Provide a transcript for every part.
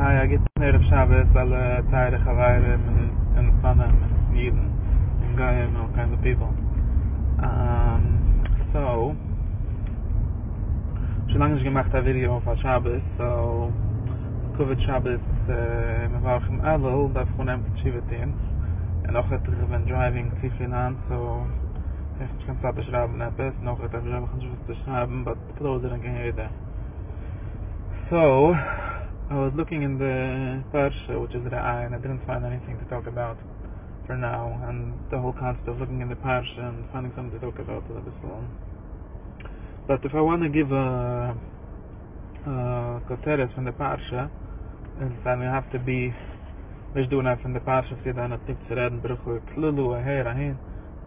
Ah ja, geht mir auf Schabes, alle äh, Teile Chawaiere, äh, in den Spannen, in Nieden, in Gaia, in all kinds of people. Um, so, schon lange nicht gemacht ein Video auf Schabes, so, Covid Schabes, äh, mir war auch im Adel, da fuhren ein Schiebetien, und auch hat er, ich bin driving tief an, so, er ich kann er es abbeschreiben, etwas, noch hat ich beschreiben, ich kann es beschreiben, but those are not going to So, I was looking in the Parsha, which is the Eye, and I didn't find anything to talk about for now. And the whole concept of looking in the Parsha and finding something to talk about is a bit long. But if I want to give a, koteret from the Parsha, then you have to be einfach in der Parsha, if you don't have to reden, bruchu, klulu, aher, ahin,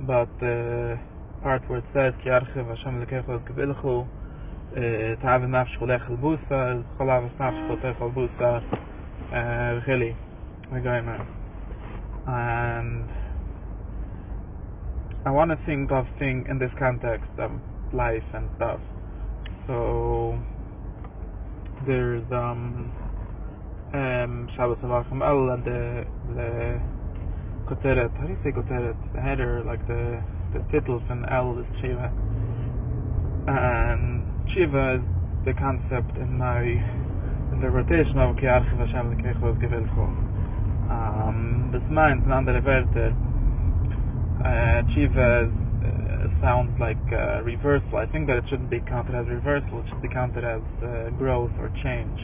but the part where it says, ki archiv, Hashem lekecho, gebilchu, תאב נפש חולך אל בוסה, חולב נפש חולך אל בוסה, וכלי, וגוי מה. And I want to think of thing in this context of life and stuff. So there's um um Shabbos Avachim El and the the Koteret, how do you say Koteret? The header, like the the title from El is Shiva. And Shiva is the concept in my interpretation of Ki Archiv Hashem Lekech was Gevilcho. Um, this means, in andere Werte, uh, Shiva is, uh, sounds like uh, reversal. I think that it shouldn't be counted as reversal, it should be counted as uh, growth or change.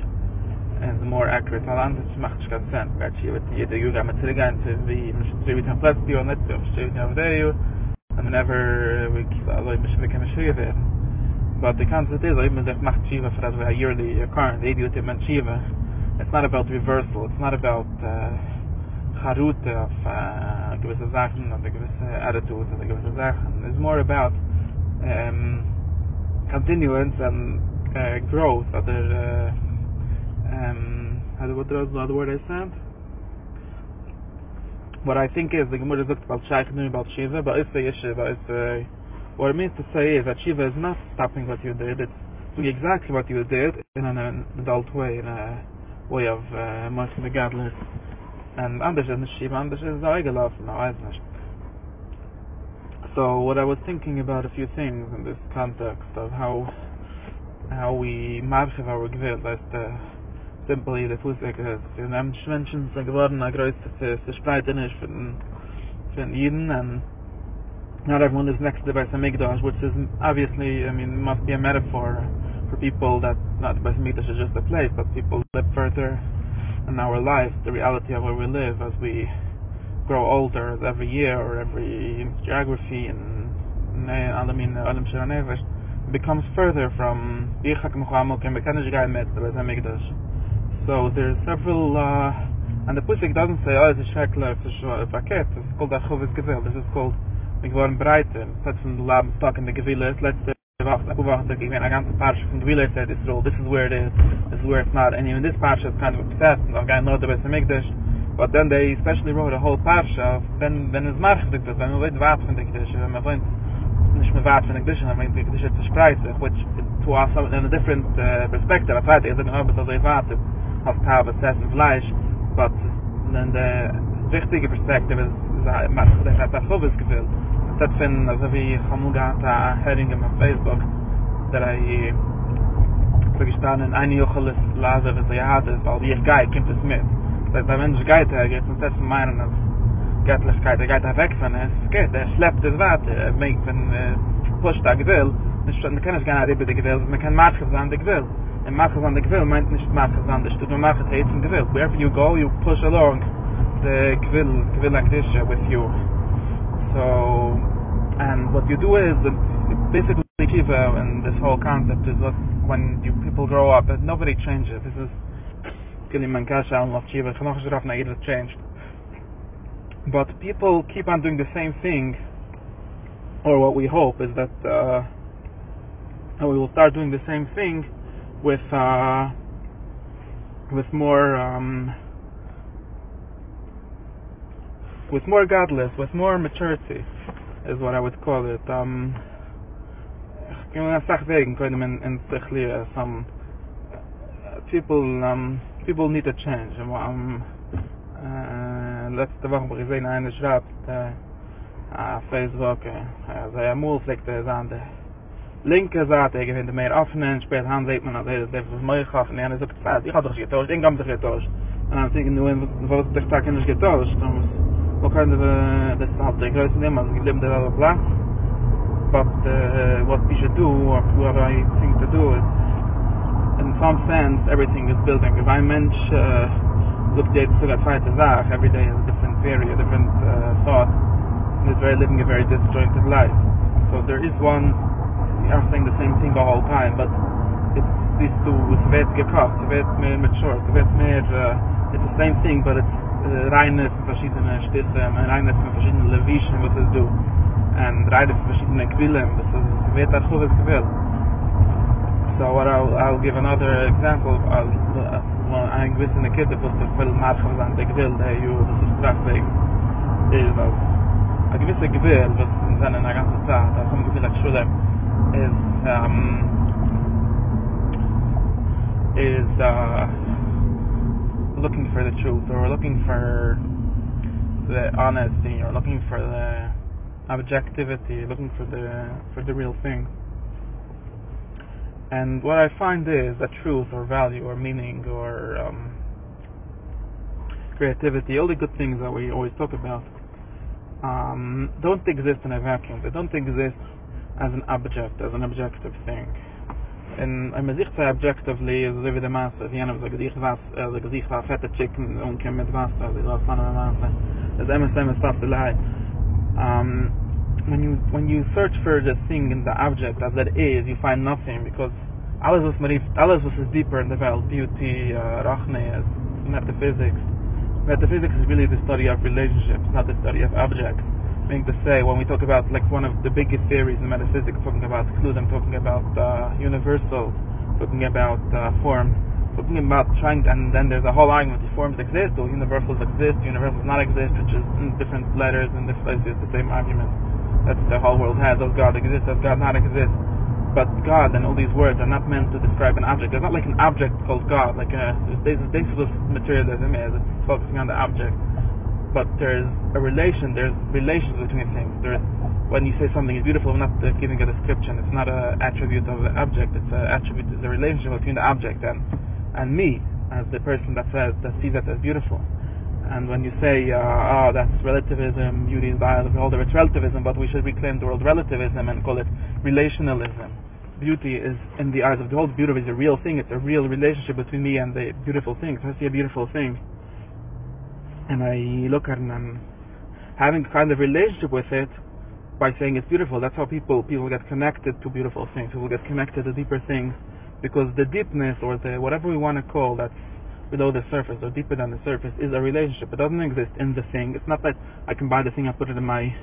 And more accurate. All anders macht sich keinen Sinn. Weil Shiva ist jede Yuga mit Zirgan, wie, mich schreibe ich am Platz, die schreibe ich auf der and whenever we, also ich mich kann mich werden. But the concept is even if macht shiva for that yearly your current the idiot man shiva it's not about reversal. It's not about uh harut of uh gewisse sachen und gewisse attitudes und gewisse sachen. It's more about um continuance and uh, growth. Other uh, um how what was the word I said? What I think is the Gemara is about Shaykh about Shiva but it's a issue but a What it means to say is that Shiva is not stopping what you did, it's doing exactly what you did in an adult way, in a way of uh, mercy the godless. And anders is nicht Shiva, anders is gelaufen, no, weiß nicht. So what I was thinking about a few things in this context of how how we marchiv our gewillt, that's the simply the Pusik is, in einem Menschen sind geworden, a größte Verspreiten ist für den, für den Jiden, and not everyone is next to the Beis Hamikdash, which is obviously, I mean, must be a metaphor for people that not the Beis Hamikdash is just a place, but people live further in our lives, the reality of where we live as we grow older every year or every geography and becomes further from. So there's several, uh, and the Pusik doesn't say, oh, it's a shekler, it's a paket, it's called a chovis this is called ich war in Breite, plötzlich in Laben Stock in der Gewille, das letzte Woche, ich war ich bin eine ganze Parche von Gewille, said Israel, this is where it is, this is where it's not, and even this Parche is kind of upset, and I've got no other way to make this, but then they especially wrote a whole Parche of, wenn, wenn es marchig ist, wenn man wird wart von der Kiddisch, wenn man wohnt, nicht mehr wart von der Kiddisch, wenn man die Kiddisch zu spreizen, which to us in a different uh, perspective, I tried to, ich sage, ich habe es also ich warte, auf Tabe, Sessen, Fleisch, but, then the, richtige Perspektive ist, ist ein Machschubes Gefühl. Das hat von, also wie ich habe nur gehabt, ein Hering auf Facebook, der ich äh, so gestanden in eine Juchel ist, lasse, was er ich hatte, weil wie ich gehe, kommt es mit. Das heißt, wenn ich gehe, dann geht es mir selbst meinen, dass Göttlichkeit, der geht da weg von es, geht, der schleppt das Warte, er meint, wenn er äh, pusht da Gewill, man kann es gar nicht über die Gewill, man kann Maatschus an die Gewill. Ein Maatschus an die Gewill meint nicht Maatschus an die Stutt, man macht es er Gewill. Wherever you go, you push along. The like this uh, with you. So and what you do is basically Kiva and this whole concept is what when you people grow up nobody changes. This is Kili Mankasha and Chanoch Shiraf Na'id changed. But people keep on doing the same thing or what we hope is that uh, we will start doing the same thing with uh, with more um, with more godless, with more maturity, is what I would call it. Um, you know, sach wegen können in in sich some uh, people um people need to change. Um, um, uh, letzte Woche habe ich gesehen, einer schreibt uh, Facebook, uh, also er muss vielleicht uh, sagen, der linke Seite, ich finde mehr offenen, später haben sieht man, also er ist etwas mehr offen, er sagt, ich habe doch getauscht, ich habe doch getauscht. And I'm thinking, was ist der Tag nicht getauscht? What kind of a, größte Nehmer, also ich lebe der Platz. But uh, what we should do, or what I think to do is, in some sense, everything is building. If I mensch, uh, look at zweite Sach, every day is a different theory, a different uh, thought, and is very living a very disjointed life. So there is one, we are saying the same thing the whole time, but it's these two, es wird gekocht, es wird mehr mature, es wird it's the same thing, but it's uh, reine von verschiedenen Stisse, reine von verschiedenen Levischen, was es du. and reine von verschiedenen Quillen, was es wird auch so was gewillt. So what I'll, I'll give another example I'll, uh, well, ein gewissen Kid, was der Quill Marcham sein, der Gewill, der you, das ist traffic, ist als a gewisse Gewill, was in seiner ganzen Zeit, als ein Gewill at Schule, is, um, is, uh, looking for the truth, or looking for the honesty, or looking for the objectivity, looking for the, for the real thing. And what I find is that truth or value or meaning or um, creativity, all the good things that we always talk about, um, don't exist in a vacuum. They don't exist as an object, as an objective thing. And I'm sich say objectively is over the mass of Vienna the gedicht was uh, the gedicht was fette chicken und kem mit was the last one of the mass. As MSM stuff the lie. Um when you when you search for the thing in the object as it is, you find nothing because alles was marif, alles was is deeper in the world, beauty, uh, rachne, metaphysics. Metaphysics is really the study of relationships, not the study of objects. Meaning to say, when we talk about like one of the biggest theories in metaphysics, talking about clues, I'm talking about uh, universals, talking about uh, forms, talking about trying, and then there's a whole argument: the forms exist, or universals exist, universals not exist, which is in different letters and different places the same argument that the whole world has. Does God exist? Does God not exist? But God and all these words are not meant to describe an object. There's not like an object called God, like a this is what materialism is. It's focusing on the object. But there's a relation. There's relations between things. There's when you say something is beautiful, we're not giving a description. It's not an attribute of the object. It's an attribute. It's a relationship between the object and and me as the person that says that sees that as beautiful. And when you say, uh, oh, that's relativism, beauty is by all the it's relativism, but we should reclaim the word relativism and call it relationalism. Beauty is in the eyes of the world. Beauty is a real thing. It's a real relationship between me and the beautiful thing. If I see a beautiful thing, and I look at it and I'm having kind of relationship with it by saying it's beautiful. That's how people people get connected to beautiful things. People get connected to deeper things because the deepness or the whatever we want to call that's below the surface or deeper than the surface is a relationship. It doesn't exist in the thing. It's not that I can buy the thing and put it in my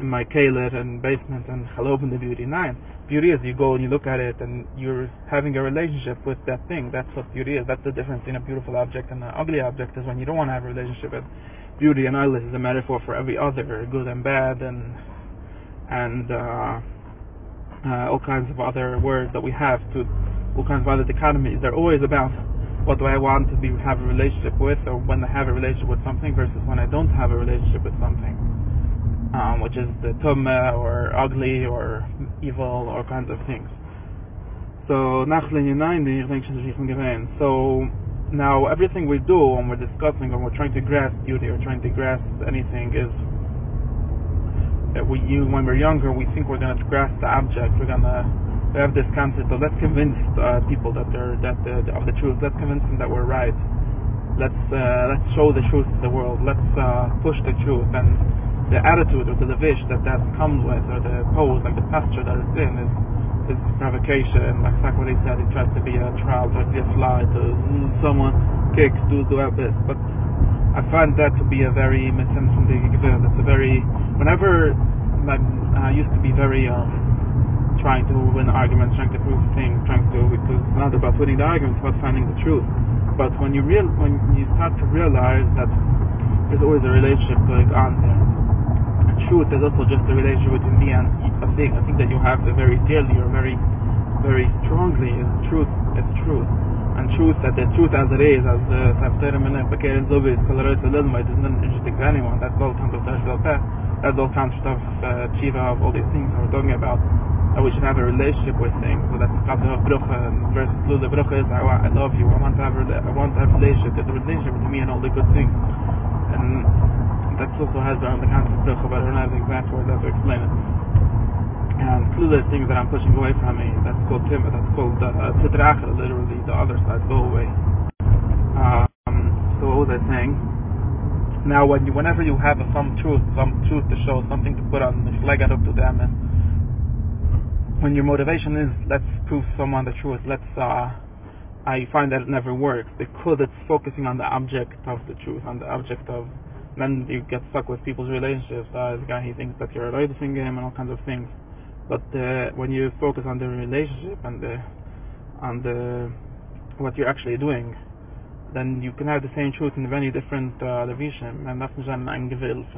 in my keller and basement and I'll the beauty. Nine. Beauty is you go and you look at it and you're having a relationship with that thing. That's what beauty is. That's the difference in a beautiful object and an ugly object is when you don't want to have a relationship with beauty and ugly is a metaphor for every other, good and bad and and uh, uh, all kinds of other words that we have to all kinds of other dichotomies. They're always about what do I want to be have a relationship with, or when I have a relationship with something versus when I don't have a relationship with something, um, which is the tumma or ugly or evil or kinds of things. So nach linie 90, ich denke schon, ich bin So now everything we do when we're discussing or we're trying to grasp beauty or trying to grasp anything is that we you when we're younger we think we're going to grasp the object, we're to we have this concept of let's convince uh, people that they're that uh, of the truth. Let's convince them that we're right. Let's uh, let's show the truth to the world. Let's uh, push the truth and the attitude or the levish that that comes with, or the pose, like the posture that it's in, is is provocation. Like he said, he tries to be a trial, tries to be a fly, to someone kicks, do do this. But I find that to be a very misunderstanding. It's a very whenever like, I used to be very um, trying to win arguments, trying to prove things, trying to because it's not about winning the arguments, it's about finding the truth. But when you real when you start to realize that there's always a relationship going on there. And truth is also just a relationship between me and a thing. I think that you have it very dearly or very very strongly is truth is truth. and truth that the truth as it is as the Safter Minna Bakir Zubi Kolaroid Salilm it isn't interesting to anyone that's all comes of Tashvil Peh that's all comes of uh, Chiva of all these things we're talking about. That we should have a relationship with things so that's the of Brucha and versus the Brucha is. I, I love you. I want to have a, I want to have a relationship there's a relationship between me and all the good things. And that's also has around the concept of but I don't have the exact words how to explain it and clueless things that I'm pushing away from me. That's called timid. That's called the uh, literally the other side. Go away. Um, so what was I saying? Now, when you, whenever you have some truth, some truth to show, something to put on the flag up to them, when your motivation is let's prove someone the truth, let's uh, I find that it never works because it's focusing on the object of the truth, on the object of. Then you get stuck with people's relationships. Uh, the guy he thinks that you're a him and all kinds of things. But uh, when you focus on the relationship and the the what you're actually doing, then you can have the same truth in many different uh, division, and that's not ein Gewilf.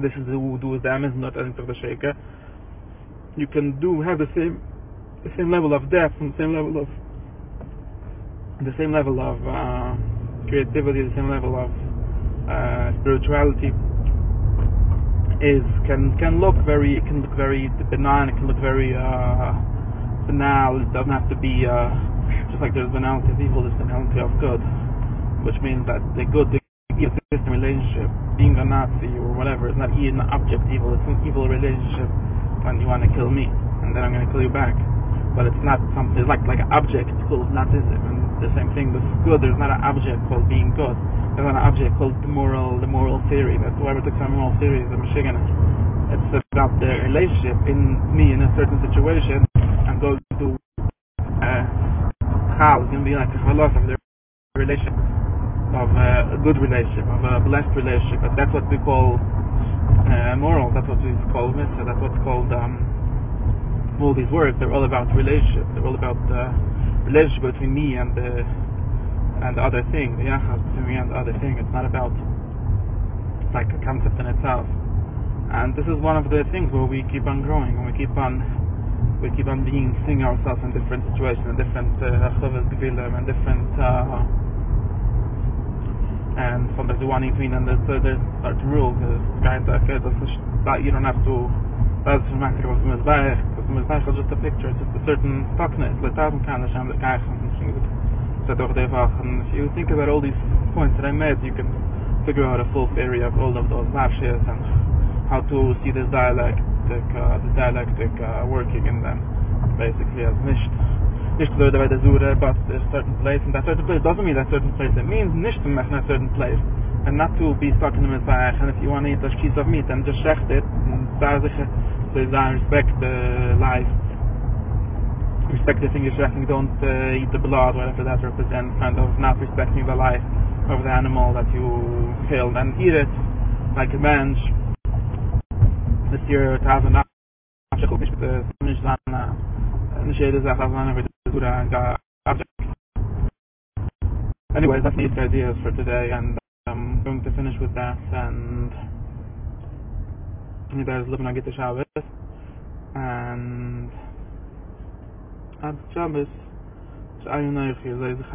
This is the do with them is not anything the shaker. You can do have the same the same level of depth and the same level of the same level of uh, creativity, the same level of uh, spirituality is can can look very it can look very benign it can look very uh, banal it doesn't have to be uh, just like there's banality of evil there's banality of good which means that the good the system relationship being a Nazi or whatever is not an object evil it's an evil relationship when you want to kill me and then I'm going to kill you back. But it's not something it's like like an object called Nazism and the same thing with good there's not an object called being good there's an object called the moral the moral theory. That's whoever took some moral theory is a Michigan. It's about the relationship in me in a certain situation and goes to uh how it's gonna be like a philosophy the relationship of uh, a good relationship, of a blessed relationship. But that's what we call uh, moral. That's what we call mitzvah. That's what's called um, all these words. They're all about relationship. They're all about uh, relationship between me and the and the other thing, the yachas between me and the other thing. It's not about like a concept in itself. And this is one of the things where we keep on growing, and we keep on we keep on being seeing ourselves in different situations, in different chavas uh, and different uh, and sometimes the one between and there's, uh, there's certain rules. Kind of that you don't have to. That's the matter of the mizbech. Because the mizbech is just a picture. It's a certain stuckness. Like that kind of sham that guy so and if you think about all these points that I made, you can figure out a full theory of all of those lashes and how to see this dialectic, uh, this dialectic uh, working in them, basically as nicht, nicht so by the zure, but a certain place, and that certain place doesn't mean that certain place. It means nicht to make a certain place, and not to be stuck in the mizbach. And if you want to eat a piece of meat, then just shecht it, and so uh, respect the life respecting your tracking don't uh, eat the blood, whatever that represents, kind of not respecting the life of the animal that you killed and eat it like a bench. This year enough sondern mit der object. Anyways, that's the ideas for today and um, I'm going to finish with that and there's living on get the Shabbos and עד שבס, שאין נויך יזי זך